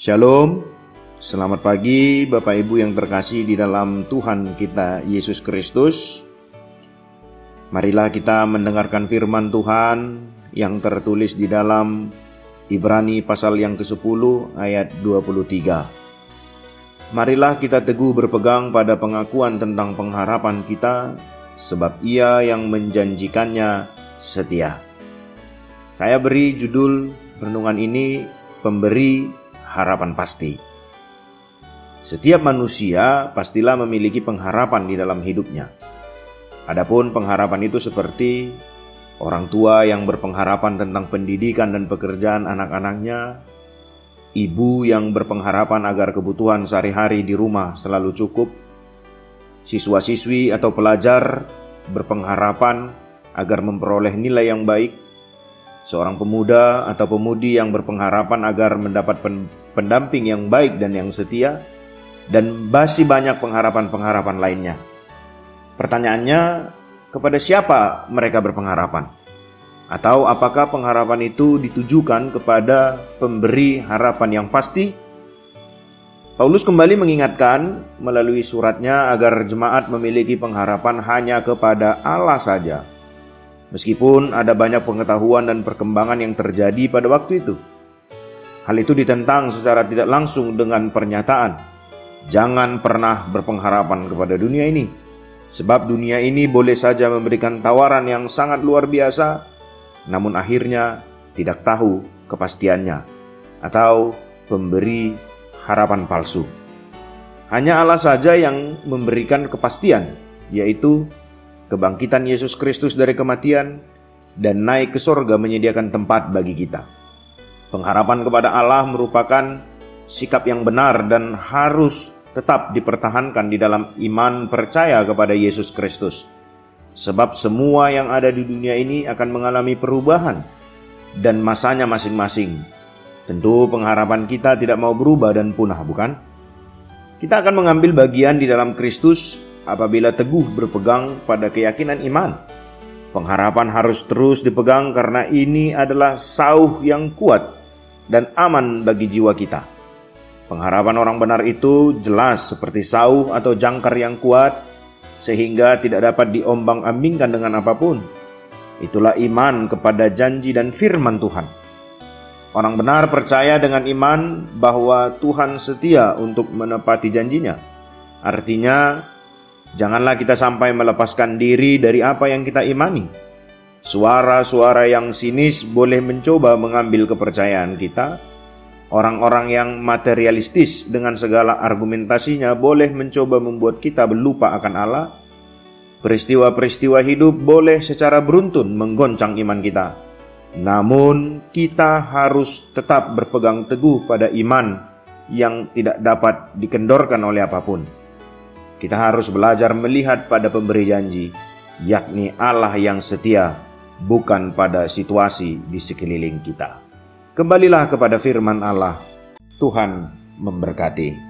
Shalom, selamat pagi Bapak Ibu yang terkasih di dalam Tuhan kita Yesus Kristus. Marilah kita mendengarkan firman Tuhan yang tertulis di dalam Ibrani pasal yang ke-10 ayat 23. Marilah kita teguh berpegang pada pengakuan tentang pengharapan kita sebab ia yang menjanjikannya setia. Saya beri judul renungan ini pemberi harapan pasti. Setiap manusia pastilah memiliki pengharapan di dalam hidupnya. Adapun pengharapan itu seperti orang tua yang berpengharapan tentang pendidikan dan pekerjaan anak-anaknya, ibu yang berpengharapan agar kebutuhan sehari-hari di rumah selalu cukup, siswa-siswi atau pelajar berpengharapan agar memperoleh nilai yang baik, seorang pemuda atau pemudi yang berpengharapan agar mendapat pendamping yang baik dan yang setia, dan masih banyak pengharapan-pengharapan lainnya. Pertanyaannya, kepada siapa mereka berpengharapan? Atau apakah pengharapan itu ditujukan kepada pemberi harapan yang pasti? Paulus kembali mengingatkan melalui suratnya agar jemaat memiliki pengharapan hanya kepada Allah saja Meskipun ada banyak pengetahuan dan perkembangan yang terjadi pada waktu itu. Hal itu ditentang secara tidak langsung dengan pernyataan, "Jangan pernah berpengharapan kepada dunia ini, sebab dunia ini boleh saja memberikan tawaran yang sangat luar biasa, namun akhirnya tidak tahu kepastiannya, atau pemberi harapan palsu." Hanya Allah saja yang memberikan kepastian, yaitu kebangkitan Yesus Kristus dari kematian, dan naik ke sorga menyediakan tempat bagi kita. Pengharapan kepada Allah merupakan sikap yang benar dan harus tetap dipertahankan di dalam iman percaya kepada Yesus Kristus. Sebab semua yang ada di dunia ini akan mengalami perubahan dan masanya masing-masing. Tentu pengharapan kita tidak mau berubah dan punah, bukan? Kita akan mengambil bagian di dalam Kristus apabila teguh berpegang pada keyakinan iman. Pengharapan harus terus dipegang karena ini adalah sauh yang kuat dan aman bagi jiwa kita. Pengharapan orang benar itu jelas seperti sauh atau jangkar yang kuat sehingga tidak dapat diombang-ambingkan dengan apa pun. Itulah iman kepada janji dan firman Tuhan. Orang benar percaya dengan iman bahwa Tuhan setia untuk menepati janjinya. Artinya, Janganlah kita sampai melepaskan diri dari apa yang kita imani. Suara-suara yang sinis boleh mencoba mengambil kepercayaan kita. Orang-orang yang materialistis dengan segala argumentasinya boleh mencoba membuat kita lupa akan Allah. Peristiwa-peristiwa hidup boleh secara beruntun menggoncang iman kita. Namun, kita harus tetap berpegang teguh pada iman yang tidak dapat dikendorkan oleh apa pun. Kita harus belajar melihat pada pemberi janji, yakni Allah yang setia, bukan pada situasi di sekeliling kita. Kembalilah kepada firman Allah. Tuhan memberkati.